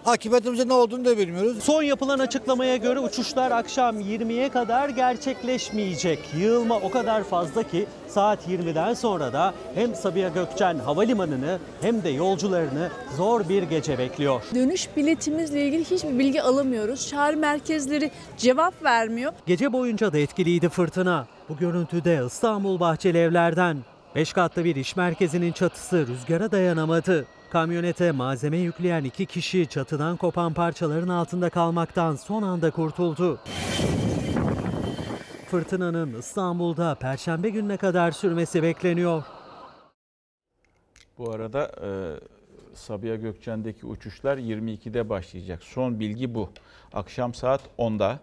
Akıbetimizde ne olduğunu da bilmiyoruz. Son yapılan açıklamaya göre uçuşlar akşam 20'ye kadar gerçekleşmeyecek. Yığılma o kadar fazla ki saat 20'den sonra da hem Sabiha Gökçen Havalimanı'nı hem de yolcularını zor bir gece bekliyor. Dönüş biletimizle ilgili hiçbir bilgi alamıyoruz. Çağrı merkezleri cevap vermiyor. Gece boyunca da etkiliydi fırtına. Bu görüntüde İstanbul Bahçeli Evler'den. 5 katlı bir iş merkezinin çatısı rüzgara dayanamadı. Kamyonete malzeme yükleyen iki kişi çatıdan kopan parçaların altında kalmaktan son anda kurtuldu. Fırtınanın İstanbul'da perşembe gününe kadar sürmesi bekleniyor. Bu arada e, Sabiha Gökçen'deki uçuşlar 22'de başlayacak. Son bilgi bu. Akşam saat 10'da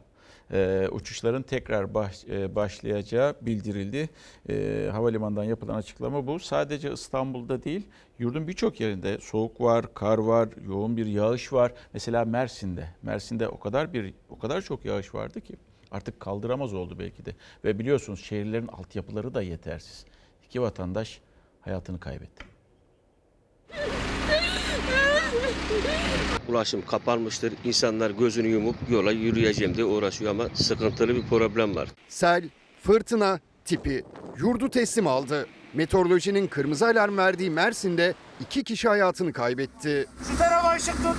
e, uçuşların tekrar e, başlayacağı bildirildi. E, havalimanından yapılan açıklama bu. Sadece İstanbul'da değil, yurdun birçok yerinde soğuk var, kar var, yoğun bir yağış var. Mesela Mersin'de. Mersin'de o kadar bir o kadar çok yağış vardı ki artık kaldıramaz oldu belki de. Ve biliyorsunuz şehirlerin altyapıları da yetersiz. İki vatandaş hayatını kaybetti. Ulaşım kapanmıştır. İnsanlar gözünü yumup yola yürüyeceğim diye uğraşıyor ama sıkıntılı bir problem var. Sel, fırtına, tipi yurdu teslim aldı. Meteorolojinin kırmızı alarm verdiği Mersin'de iki kişi hayatını kaybetti. Şu tarafa ışık tut.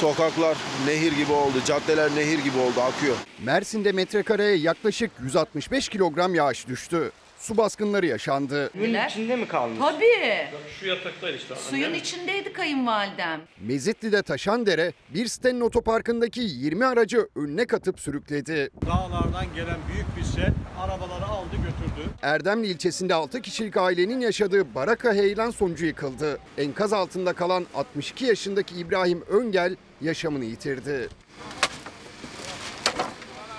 Sokaklar nehir gibi oldu, caddeler nehir gibi oldu, akıyor. Mersin'de metrekareye yaklaşık 165 kilogram yağış düştü. Su baskınları yaşandı. Suyun içinde mi kalmış? Tabii. Şu yataklar işte. Suyun içindeydi kayınvalidem. Mezitli'de Taşandere bir sitenin otoparkındaki 20 aracı önüne katıp sürükledi. Dağlardan gelen büyük bir sel arabaları aldı götürdü. Erdemli ilçesinde 6 kişilik ailenin yaşadığı baraka heyelan sonucu yıkıldı. Enkaz altında kalan 62 yaşındaki İbrahim Öngel yaşamını yitirdi.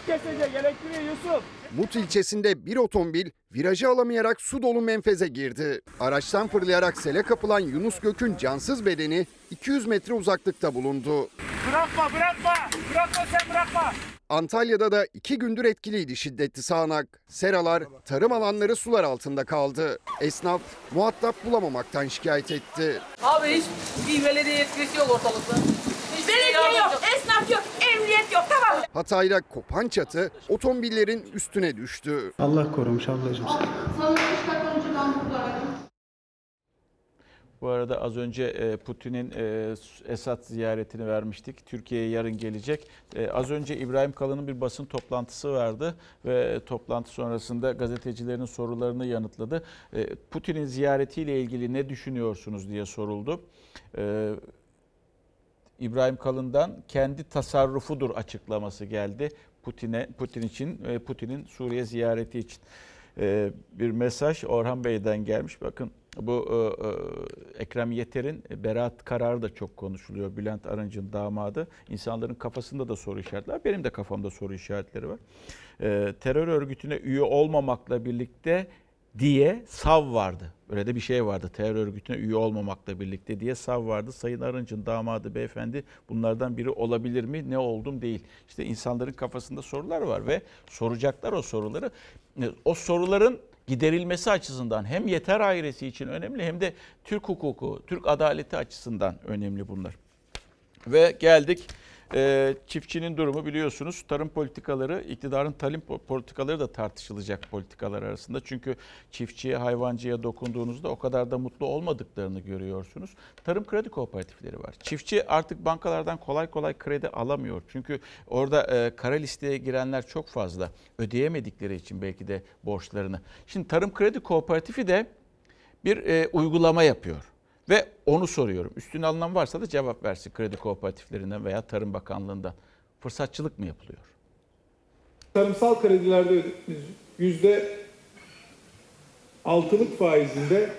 Kesecek elektriği Yusuf. Mut ilçesinde bir otomobil virajı alamayarak su dolu menfeze girdi. Araçtan fırlayarak sele kapılan Yunus Gök'ün cansız bedeni 200 metre uzaklıkta bulundu. Bırakma bırakma. Bırakma sen bırakma. Antalya'da da iki gündür etkiliydi şiddetli sağanak. Seralar, tarım alanları sular altında kaldı. Esnaf muhatap bulamamaktan şikayet etti. Abi hiç bir belediye yetkisi yok ortalıkta. Belediye yok, esnaf yok, emniyet yok tamam. Hatay'da kopan çatı otomobillerin üstüne düştü. Allah korumuş ablacığım. Bu arada az önce e, Putin'in e, Esad ziyaretini vermiştik. Türkiye'ye yarın gelecek. E, Az önce İbrahim Kalın'ın bir basın toplantısı vardı ve toplantı sonrasında gazetecilerin sorularını yanıtladı. Putin'in ziyaretiyle ilgili ne düşünüyorsunuz diye soruldu. İbrahim Kalın'dan kendi tasarrufudur açıklaması geldi Putin'e Putin için Putin'in Suriye ziyareti için. Ee, bir mesaj Orhan Bey'den gelmiş. Bakın bu e, e, Ekrem Yeter'in beraat kararı da çok konuşuluyor. Bülent Arınç'ın damadı. İnsanların kafasında da soru işaretleri. Benim de kafamda soru işaretleri var. Ee, terör örgütüne üye olmamakla birlikte diye sav vardı. Öyle de bir şey vardı. Terör örgütüne üye olmamakla birlikte diye sav vardı. Sayın Arınç'ın damadı beyefendi bunlardan biri olabilir mi? Ne oldum değil. İşte insanların kafasında sorular var ve soracaklar o soruları. O soruların giderilmesi açısından hem yeter ailesi için önemli hem de Türk hukuku, Türk adaleti açısından önemli bunlar. Ve geldik e, çiftçinin durumu biliyorsunuz tarım politikaları, iktidarın tarım politikaları da tartışılacak politikalar arasında. Çünkü çiftçiye, hayvancıya dokunduğunuzda o kadar da mutlu olmadıklarını görüyorsunuz. Tarım kredi kooperatifleri var. Çiftçi artık bankalardan kolay kolay kredi alamıyor. Çünkü orada e, kara listeye girenler çok fazla. Ödeyemedikleri için belki de borçlarını. Şimdi tarım kredi kooperatifi de bir e, uygulama yapıyor. Ve onu soruyorum. Üstüne alınan varsa da cevap versin kredi kooperatiflerinden veya Tarım Bakanlığı'ndan. Fırsatçılık mı yapılıyor? Tarımsal kredilerde yüzde altılık faizinde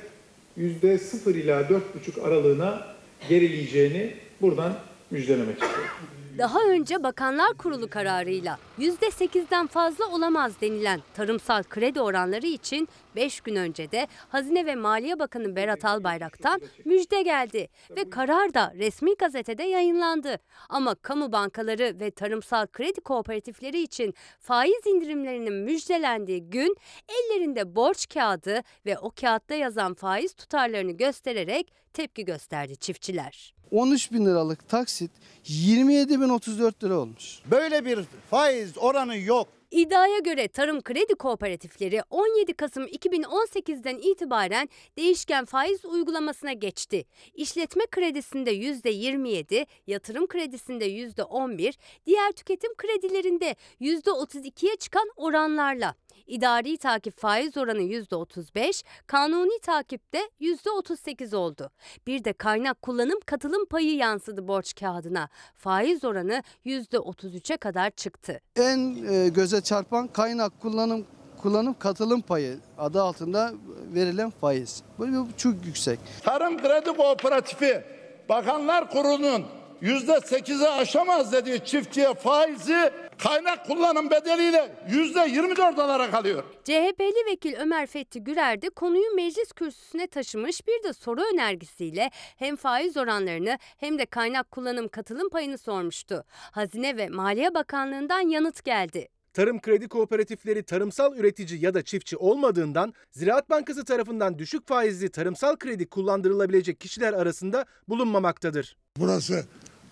yüzde sıfır ila dört buçuk aralığına gerileyeceğini buradan müjdelemek istiyorum. Daha önce Bakanlar Kurulu kararıyla %8'den fazla olamaz denilen tarımsal kredi oranları için 5 gün önce de Hazine ve Maliye Bakanı Berat Albayrak'tan müjde geldi ve karar da resmi gazetede yayınlandı. Ama kamu bankaları ve tarımsal kredi kooperatifleri için faiz indirimlerinin müjdelendiği gün ellerinde borç kağıdı ve o kağıtta yazan faiz tutarlarını göstererek tepki gösterdi çiftçiler. 13 bin liralık taksit 27 bin 34 lira olmuş. Böyle bir faiz oranı yok. İddiaya göre tarım kredi kooperatifleri 17 Kasım 2018'den itibaren değişken faiz uygulamasına geçti. İşletme kredisinde %27, yatırım kredisinde %11, diğer tüketim kredilerinde %32'ye çıkan oranlarla. İdari takip faiz oranı %35, kanuni takipte %38 oldu. Bir de kaynak kullanım katılım payı yansıdı borç kağıdına. Faiz oranı %33'e kadar çıktı. En e, göze çarpan kaynak kullanım kullanım katılım payı adı altında verilen faiz. Bu bu çok yüksek. Tarım Kredi Kooperatifi Bakanlar Kurulu'nun yüzde sekize aşamaz dediği çiftçiye faizi kaynak kullanım bedeliyle yüzde yirmi dört olarak alıyor. CHP'li vekil Ömer Fethi Gürer de konuyu meclis kürsüsüne taşımış bir de soru önergesiyle hem faiz oranlarını hem de kaynak kullanım katılım payını sormuştu. Hazine ve Maliye Bakanlığı'ndan yanıt geldi. Tarım kredi kooperatifleri tarımsal üretici ya da çiftçi olmadığından Ziraat Bankası tarafından düşük faizli tarımsal kredi kullandırılabilecek kişiler arasında bulunmamaktadır. Burası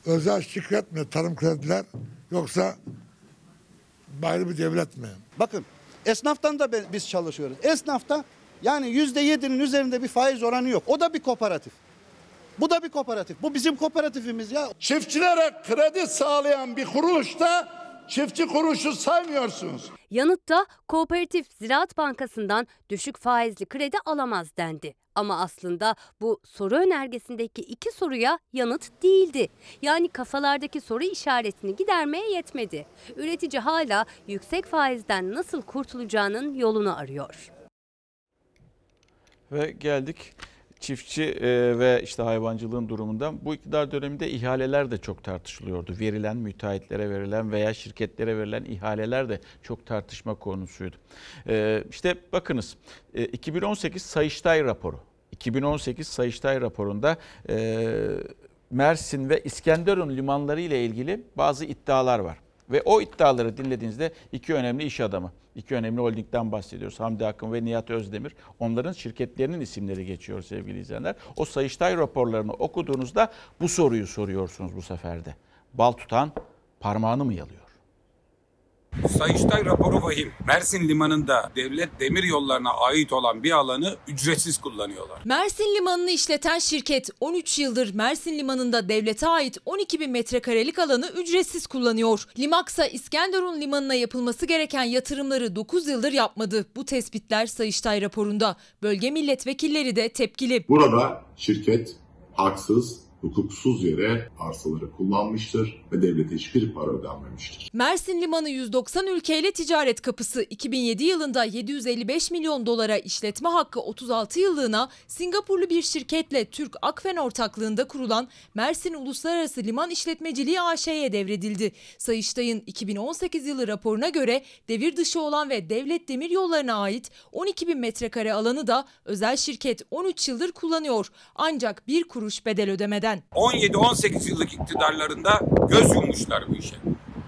özel şirket mi tarım krediler yoksa ayrı bir devlet mi? Bakın esnaftan da biz çalışıyoruz. Esnafta yani yüzde yedinin üzerinde bir faiz oranı yok. O da bir kooperatif. Bu da bir kooperatif. Bu bizim kooperatifimiz ya. Çiftçilere kredi sağlayan bir kuruluşta çiftçi kuruluşu saymıyorsunuz. Yanıtta Kooperatif Ziraat Bankası'ndan düşük faizli kredi alamaz dendi. Ama aslında bu soru önergesindeki iki soruya yanıt değildi. Yani kafalardaki soru işaretini gidermeye yetmedi. Üretici hala yüksek faizden nasıl kurtulacağının yolunu arıyor. Ve geldik çiftçi e, ve işte hayvancılığın durumundan. Bu iktidar döneminde ihaleler de çok tartışılıyordu. Verilen müteahhitlere verilen veya şirketlere verilen ihaleler de çok tartışma konusuydu. E, işte bakınız e, 2018 Sayıştay raporu. 2018 Sayıştay raporunda e, Mersin ve İskenderun limanları ile ilgili bazı iddialar var. Ve o iddiaları dinlediğinizde iki önemli iş adamı, iki önemli holdingden bahsediyoruz. Hamdi Akın ve Nihat Özdemir. Onların şirketlerinin isimleri geçiyor sevgili izleyenler. O Sayıştay raporlarını okuduğunuzda bu soruyu soruyorsunuz bu seferde. Bal tutan parmağını mı yalıyor? Sayıştay raporu vahim. Mersin Limanı'nda devlet demir yollarına ait olan bir alanı ücretsiz kullanıyorlar. Mersin Limanı'nı işleten şirket 13 yıldır Mersin Limanı'nda devlete ait 12 bin metrekarelik alanı ücretsiz kullanıyor. Limaksa İskenderun Limanı'na yapılması gereken yatırımları 9 yıldır yapmadı. Bu tespitler Sayıştay raporunda. Bölge milletvekilleri de tepkili. Burada şirket haksız, hukuksuz yere arsaları kullanmıştır ve devlete hiçbir para ödenmemiştir. Mersin Limanı 190 ülkeyle ticaret kapısı 2007 yılında 755 milyon dolara işletme hakkı 36 yıllığına Singapurlu bir şirketle Türk Akfen ortaklığında kurulan Mersin Uluslararası Liman İşletmeciliği AŞ'ye devredildi. Sayıştay'ın 2018 yılı raporuna göre devir dışı olan ve devlet demir yollarına ait 12 bin metrekare alanı da özel şirket 13 yıldır kullanıyor. Ancak bir kuruş bedel ödemeden. 17-18 yıllık iktidarlarında göz yummuşlar bu işe.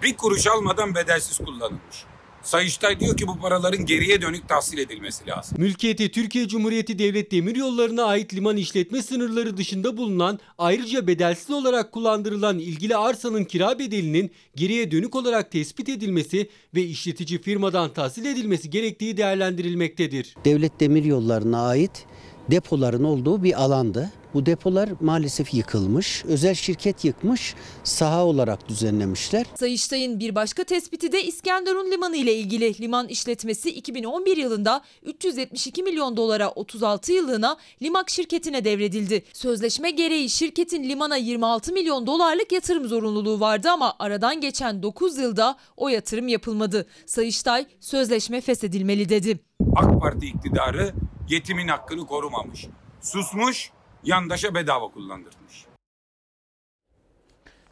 Bir kuruş almadan bedelsiz kullanılmış. Sayıştay diyor ki bu paraların geriye dönük tahsil edilmesi lazım. Mülkiyeti Türkiye Cumhuriyeti Devlet Demiryolları'na ait liman işletme sınırları dışında bulunan ayrıca bedelsiz olarak kullandırılan ilgili arsanın kira bedelinin geriye dönük olarak tespit edilmesi ve işletici firmadan tahsil edilmesi gerektiği değerlendirilmektedir. Devlet Demiryolları'na ait depoların olduğu bir alandı. Bu depolar maalesef yıkılmış. Özel şirket yıkmış, saha olarak düzenlemişler. Sayıştay'ın bir başka tespiti de İskenderun Limanı ile ilgili. Liman işletmesi 2011 yılında 372 milyon dolara 36 yıllığına Limak şirketine devredildi. Sözleşme gereği şirketin limana 26 milyon dolarlık yatırım zorunluluğu vardı ama aradan geçen 9 yılda o yatırım yapılmadı. Sayıştay sözleşme feshedilmeli dedi. AK Parti iktidarı yetimin hakkını korumamış. Susmuş, yandaşa bedava kullandırmış.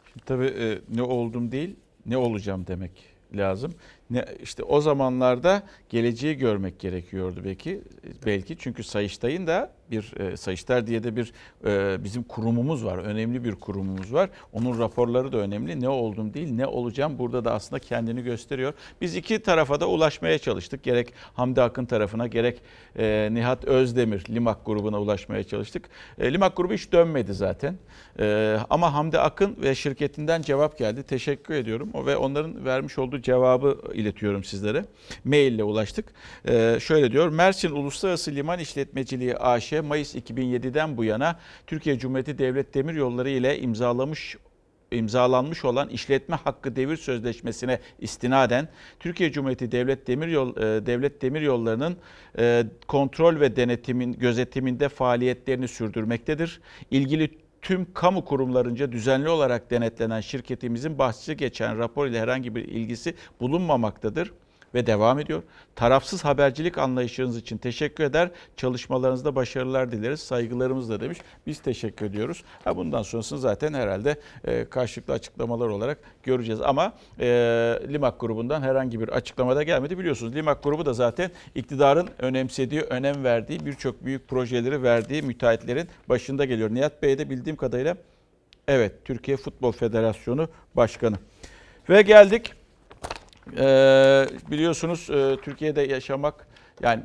Şimdi tabii e, ne oldum değil, ne olacağım demek lazım. Ne, işte o zamanlarda geleceği görmek gerekiyordu belki. E, belki çünkü Sayıştay'ın da bir e, Sayıştay diye de bir e, bizim kurumumuz var. Önemli bir kurumumuz var. Onun raporları da önemli. Ne oldum değil, ne olacağım burada da aslında kendini gösteriyor. Biz iki tarafa da ulaşmaya çalıştık. Gerek Hamdi Akın tarafına gerek e, Nihat Özdemir Limak grubuna ulaşmaya çalıştık. E, Limak grubu hiç dönmedi zaten. E, ama Hamdi Akın ve şirketinden cevap geldi. Teşekkür ediyorum. O ve onların vermiş olduğu cevabı iletiyorum sizlere. Maille ulaştık. E, şöyle diyor. Mersin Uluslararası Liman İşletmeciliği AŞ Mayıs 2007'den bu yana Türkiye Cumhuriyeti Devlet Demiryolları ile imzalamış imzalanmış olan işletme hakkı devir sözleşmesine istinaden Türkiye Cumhuriyeti Devlet Demiryol e, Devlet Demiryolları'nın e, kontrol ve denetimin gözetiminde faaliyetlerini sürdürmektedir. İlgili tüm kamu kurumlarınca düzenli olarak denetlenen şirketimizin bahsi geçen rapor ile herhangi bir ilgisi bulunmamaktadır ve devam ediyor. Tarafsız habercilik anlayışınız için teşekkür eder. Çalışmalarınızda başarılar dileriz. Saygılarımızla demiş. Biz teşekkür ediyoruz. Ha bundan sonrasını zaten herhalde e, karşılıklı açıklamalar olarak göreceğiz. Ama e, Limak grubundan herhangi bir açıklama da gelmedi. Biliyorsunuz Limak grubu da zaten iktidarın önemsediği, önem verdiği birçok büyük projeleri verdiği müteahhitlerin başında geliyor. Nihat Bey de bildiğim kadarıyla evet Türkiye Futbol Federasyonu Başkanı. Ve geldik ee, biliyorsunuz e, Türkiye'de yaşamak yani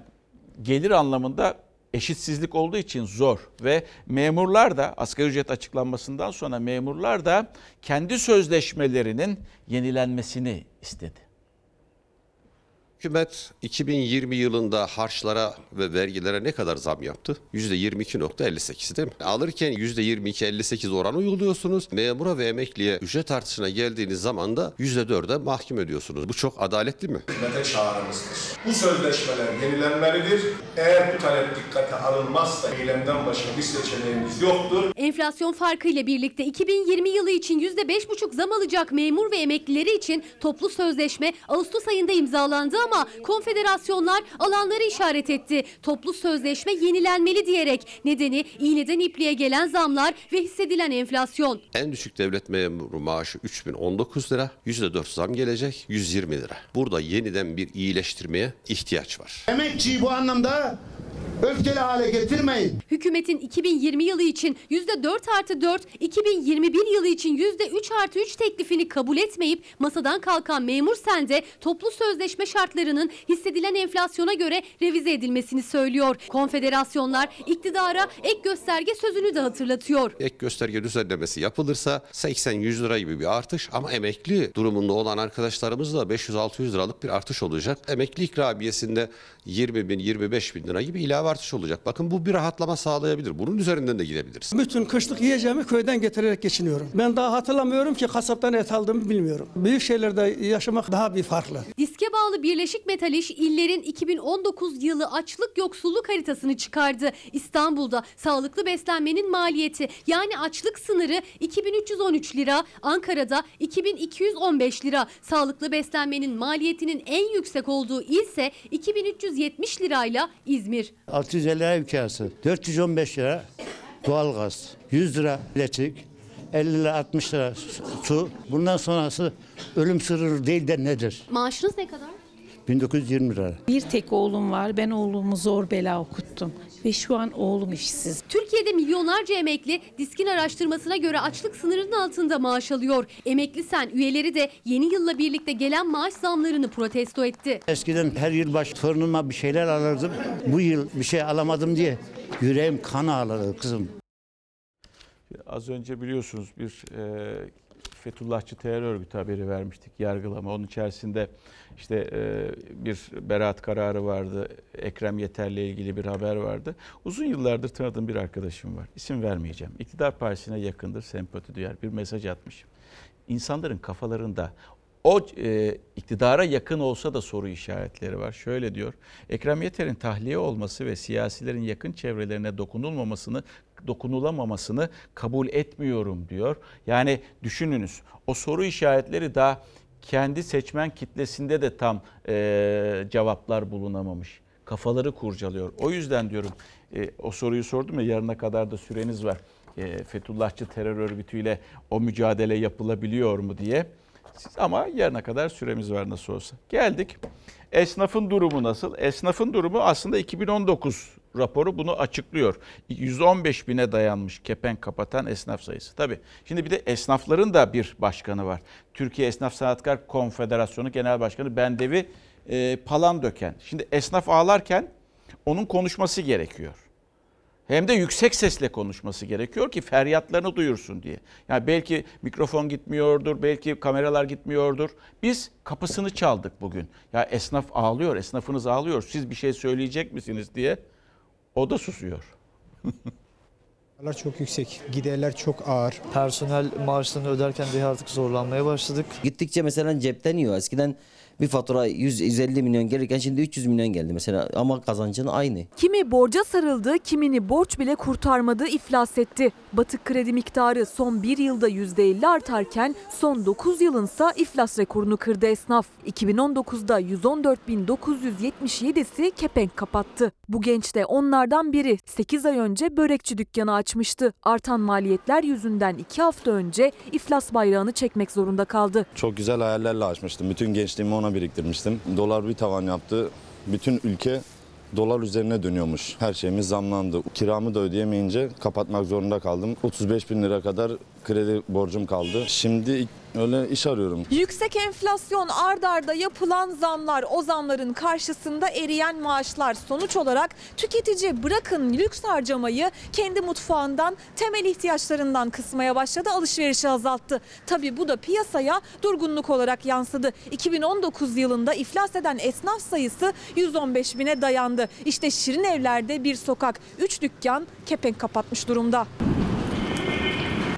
gelir anlamında eşitsizlik olduğu için zor ve memurlar da asgari ücret açıklanmasından sonra memurlar da kendi sözleşmelerinin yenilenmesini istedi. Hükümet 2020 yılında harçlara ve vergilere ne kadar zam yaptı? %22.58 değil mi? Alırken %22-58 oran uyguluyorsunuz. Memura ve emekliye ücret artışına geldiğiniz zaman da %4'e mahkum ediyorsunuz. Bu çok adaletli mi? hizmete çağrımızdır. Bu sözleşmeler yenilenmelidir. Eğer bu talep dikkate alınmazsa eylemden başka bir seçeneğimiz yoktur. Enflasyon farkıyla birlikte 2020 yılı için %5,5 zam alacak memur ve emeklileri için toplu sözleşme Ağustos ayında imzalandı ama konfederasyonlar alanları işaret etti. Toplu sözleşme yenilenmeli diyerek nedeni iğneden ipliğe gelen zamlar ve hissedilen enflasyon. En düşük devlet memuru maaşı 3019 lira, %4 zam gelecek 120 lira. Burada yeniden bir iyileştirmeye ihtiyaç var. Emekçiyi bu anlamda öfkeli hale getirmeyin. Hükümetin 2020 yılı için %4 artı 4, 2021 yılı için %3 artı 3 teklifini kabul etmeyip masadan kalkan memur sende toplu sözleşme şartlarının hissedilen enflasyona göre revize edilmesini söylüyor. Konfederasyonlar iktidara ek gösterge sözünü de hatırlatıyor. Ek gösterge düzenlemesi yapılırsa 80-100 lira gibi bir artış ama emekli durumunda olan arkadaşlarımız da 500-600 liralık bir artış olacak. Emekli ikramiyesinde 20 bin 25 bin lira gibi ilave artış olacak. Bakın bu bir rahatlama sağlayabilir. Bunun üzerinden de gidebiliriz. Bütün kışlık yiyeceğimi köyden getirerek geçiniyorum. Ben daha hatırlamıyorum ki kasaptan et aldığımı bilmiyorum. Büyük şehirlerde yaşamak daha bir farklı. Diske bağlı Birleşik Metal İş illerin 2019 yılı açlık yoksulluk haritasını çıkardı. İstanbul'da sağlıklı beslenmenin maliyeti yani açlık sınırı 2313 lira, Ankara'da 2215 lira. Sağlıklı beslenmenin maliyetinin en yüksek olduğu il ise 2370 lirayla İzmir. 650 lira ev kirası, 415 lira doğalgaz, 100 lira elektrik, 50 lira 60 lira su. Bundan sonrası ölüm sırrı değil de nedir? Maaşınız ne kadar? 1920 lira. Bir tek oğlum var. Ben oğlumu zor bela okuttum. Ve şu an oğlum işsiz. Türkiye'de milyonlarca emekli diskin araştırmasına göre açlık sınırının altında maaş alıyor. Emekli Sen üyeleri de yeni yılla birlikte gelen maaş zamlarını protesto etti. Eskiden her yıl baş torunuma bir şeyler alırdım. Bu yıl bir şey alamadım diye yüreğim kan ağladı kızım. Az önce biliyorsunuz bir e, Fethullahçı terör örgütü haberi vermiştik yargılama. Onun içerisinde işte e, bir beraat kararı vardı. Ekrem Yeter'le ilgili bir haber vardı. Uzun yıllardır tanıdığım bir arkadaşım var. İsim vermeyeceğim. İktidar partisine yakındır, sempati duyar. Bir mesaj atmış. İnsanların kafalarında o e, iktidara yakın olsa da soru işaretleri var. Şöyle diyor. Ekrem Yeter'in tahliye olması ve siyasilerin yakın çevrelerine dokunulmamasını dokunulamamasını kabul etmiyorum diyor. Yani düşününüz o soru işaretleri daha kendi seçmen kitlesinde de tam e, cevaplar bulunamamış. Kafaları kurcalıyor. O yüzden diyorum e, o soruyu sordum ya yarına kadar da süreniz var. e, Fethullahçı terör örgütüyle o mücadele yapılabiliyor mu diye. Ama yarına kadar süremiz var nasıl olsa. Geldik. Esnafın durumu nasıl? Esnafın durumu aslında 2019 raporu bunu açıklıyor. 115 bine dayanmış kepenk kapatan esnaf sayısı. Tabii şimdi bir de esnafların da bir başkanı var. Türkiye Esnaf Sanatkar Konfederasyonu Genel Başkanı Bendevi e, Palandöken. Şimdi esnaf ağlarken onun konuşması gerekiyor. Hem de yüksek sesle konuşması gerekiyor ki feryatlarını duyursun diye. Yani belki mikrofon gitmiyordur, belki kameralar gitmiyordur. Biz kapısını çaldık bugün. Ya esnaf ağlıyor, esnafınız ağlıyor. Siz bir şey söyleyecek misiniz diye. O da susuyor. Giderler çok yüksek, giderler çok ağır. Personel maaşlarını öderken de artık zorlanmaya başladık. Gittikçe mesela cepten yiyor. Eskiden bir fatura 100-150 milyon gelirken şimdi 300 milyon geldi mesela ama kazancın aynı. Kimi borca sarıldı, kimini borç bile kurtarmadı, iflas etti. Batık kredi miktarı son bir yılda %50 artarken son 9 yılınsa iflas rekorunu kırdı esnaf. 2019'da 114.977'si kepenk kapattı. Bu genç de onlardan biri 8 ay önce börekçi dükkanı açmıştı. Artan maliyetler yüzünden 2 hafta önce iflas bayrağını çekmek zorunda kaldı. Çok güzel hayallerle açmıştım. Bütün gençliğimi ona biriktirmiştim. Dolar bir tavan yaptı. Bütün ülke dolar üzerine dönüyormuş. Her şeyimiz zamlandı. Kiramı da ödeyemeyince kapatmak zorunda kaldım. 35 bin lira kadar kredi borcum kaldı. Şimdi öyle iş arıyorum. Yüksek enflasyon ard arda yapılan zamlar, o zamların karşısında eriyen maaşlar sonuç olarak tüketici bırakın lüks harcamayı kendi mutfağından temel ihtiyaçlarından kısmaya başladı, alışverişi azalttı. Tabii bu da piyasaya durgunluk olarak yansıdı. 2019 yılında iflas eden esnaf sayısı 115 bine dayandı. İşte Şirin Evler'de bir sokak, 3 dükkan kepenk kapatmış durumda.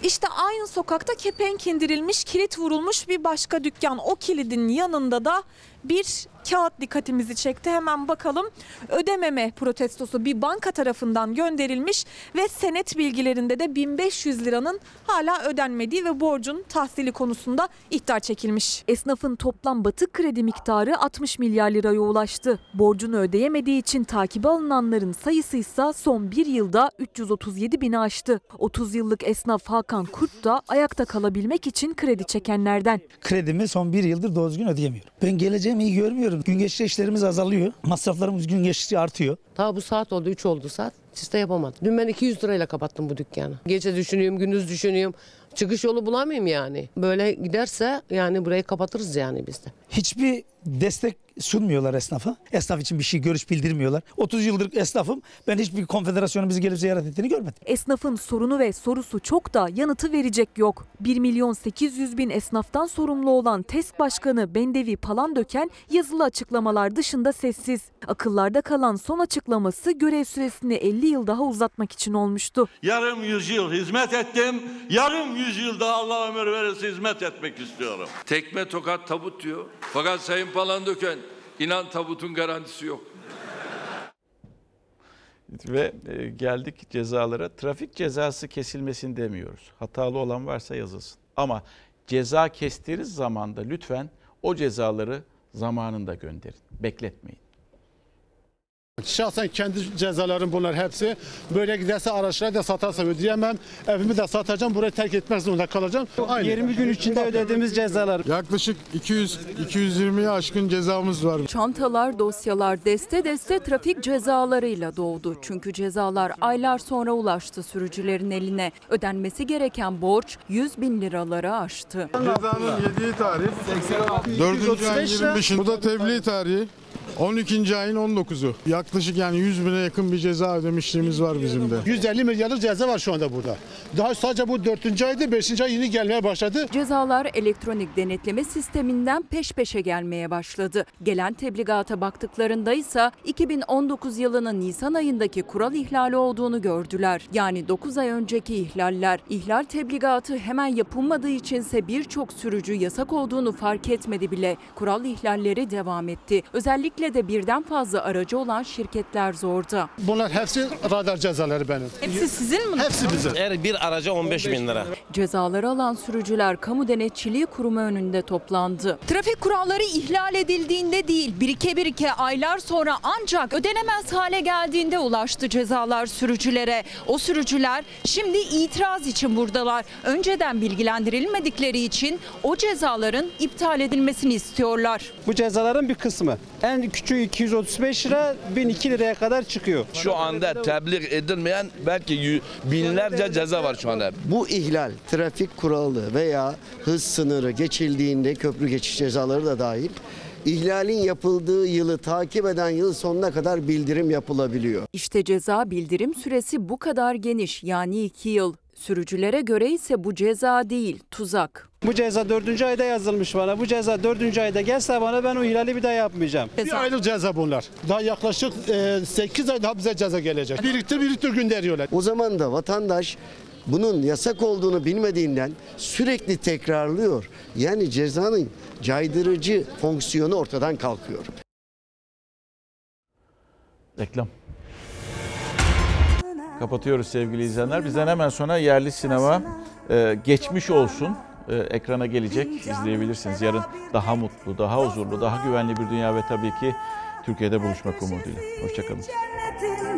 İşte aynı sokakta kepenk indirilmiş, kilit vurulmuş bir başka dükkan. O kilidin yanında da bir kağıt dikkatimizi çekti. Hemen bakalım. Ödememe protestosu bir banka tarafından gönderilmiş ve senet bilgilerinde de 1500 liranın hala ödenmediği ve borcun tahsili konusunda ihtar çekilmiş. Esnafın toplam batık kredi miktarı 60 milyar liraya ulaştı. Borcunu ödeyemediği için takibe alınanların sayısı ise son bir yılda 337 bini aştı. 30 yıllık esnaf Hakan Kurt da ayakta kalabilmek için kredi çekenlerden. Kredimi son bir yıldır doğru düzgün ödeyemiyorum. Ben geleceğimi iyi görmüyorum. Gün geçtikçe işlerimiz azalıyor. Masraflarımız gün geçtikçe artıyor. Daha bu saat oldu 3 oldu saat. Siz de yapamadım. Dün ben 200 lirayla kapattım bu dükkanı. Gece düşünüyorum, gündüz düşünüyorum. Çıkış yolu bulamayayım yani. Böyle giderse yani burayı kapatırız yani biz de. Hiçbir destek sunmuyorlar esnafa. Esnaf için bir şey görüş bildirmiyorlar. 30 yıldır esnafım. Ben hiçbir konfederasyonun bizi gelip ziyaret ettiğini görmedim. Esnafın sorunu ve sorusu çok da yanıtı verecek yok. 1 milyon 800 bin esnaftan sorumlu olan TESK Başkanı Bendevi Palandöken yazılı açıklamalar dışında sessiz. Akıllarda kalan son açıklaması görev süresini 50 yıl daha uzatmak için olmuştu. Yarım yüzyıl hizmet ettim. Yarım yüzyılda Allah ömür verirse hizmet etmek istiyorum. Tekme tokat tabut diyor. Fakat Sayın Palandöken inan tabutun garantisi yok. Ve e, geldik cezalara. Trafik cezası kesilmesin demiyoruz. Hatalı olan varsa yazılsın. Ama ceza kestiğiniz zamanda lütfen o cezaları zamanında gönderin. Bekletmeyin. Şahsen kendi cezalarım bunlar hepsi. Böyle giderse araçları da satarsam ödeyemem. Evimi de satacağım. Burayı terk etmek zorunda kalacağım. Aynı. 20 gün içinde ödediğimiz cezalar. Yaklaşık 200 220'ye aşkın cezamız var. Çantalar, dosyalar deste deste trafik cezalarıyla doğdu. Çünkü cezalar aylar sonra ulaştı sürücülerin eline. Ödenmesi gereken borç 100 bin liraları aştı. Cezanın yediği tarih 4. ayın 25'i. Bu da tebliğ tarihi. 12. ayın 19'u. Yaklaşık yani 100 bine yakın bir ceza ödemişliğimiz var bizim de. 150 milyarlık ceza var şu anda burada. Daha sadece bu 4. aydı, 5. ay yeni gelmeye başladı. Cezalar elektronik denetleme sisteminden peş peşe gelmeye başladı. Gelen tebligata baktıklarında ise 2019 yılının Nisan ayındaki kural ihlali olduğunu gördüler. Yani 9 ay önceki ihlaller. İhlal tebligatı hemen yapılmadığı içinse birçok sürücü yasak olduğunu fark etmedi bile. Kural ihlalleri devam etti. Özellikle ülkede birden fazla aracı olan şirketler zorda. Bunlar hepsi radar cezaları benim. Hepsi sizin mi? Hepsi bizim. Her bir araca 15 bin lira. Cezaları alan sürücüler kamu denetçiliği kurumu önünde toplandı. Trafik kuralları ihlal edildiğinde değil, birike birike aylar sonra ancak ödenemez hale geldiğinde ulaştı cezalar sürücülere. O sürücüler şimdi itiraz için buradalar. Önceden bilgilendirilmedikleri için o cezaların iptal edilmesini istiyorlar. Bu cezaların bir kısmı. En küçüğü 235 lira 1002 liraya kadar çıkıyor. Şu anda tebliğ edilmeyen belki binlerce ceza var şu anda. Bu ihlal, trafik kuralı veya hız sınırı geçildiğinde köprü geçiş cezaları da dahil ihlalin yapıldığı yılı takip eden yıl sonuna kadar bildirim yapılabiliyor. İşte ceza bildirim süresi bu kadar geniş yani 2 yıl. Sürücülere göre ise bu ceza değil, tuzak. Bu ceza 4. ayda yazılmış bana. Bu ceza 4. ayda gelse bana ben o ihlali bir daha yapmayacağım. Bir aylık ceza bunlar. Daha yaklaşık 8 ay daha bize ceza gelecek. Birlikte birlikte gönderiyorlar. O zaman da vatandaş bunun yasak olduğunu bilmediğinden sürekli tekrarlıyor. Yani cezanın caydırıcı fonksiyonu ortadan kalkıyor. Reklam. Kapatıyoruz sevgili izleyenler. Bizden hemen sonra yerli sinema e, geçmiş olsun e, ekrana gelecek. izleyebilirsiniz. Yarın daha mutlu, daha huzurlu, daha güvenli bir dünya ve tabii ki Türkiye'de buluşmak umuduyla. Hoşçakalın.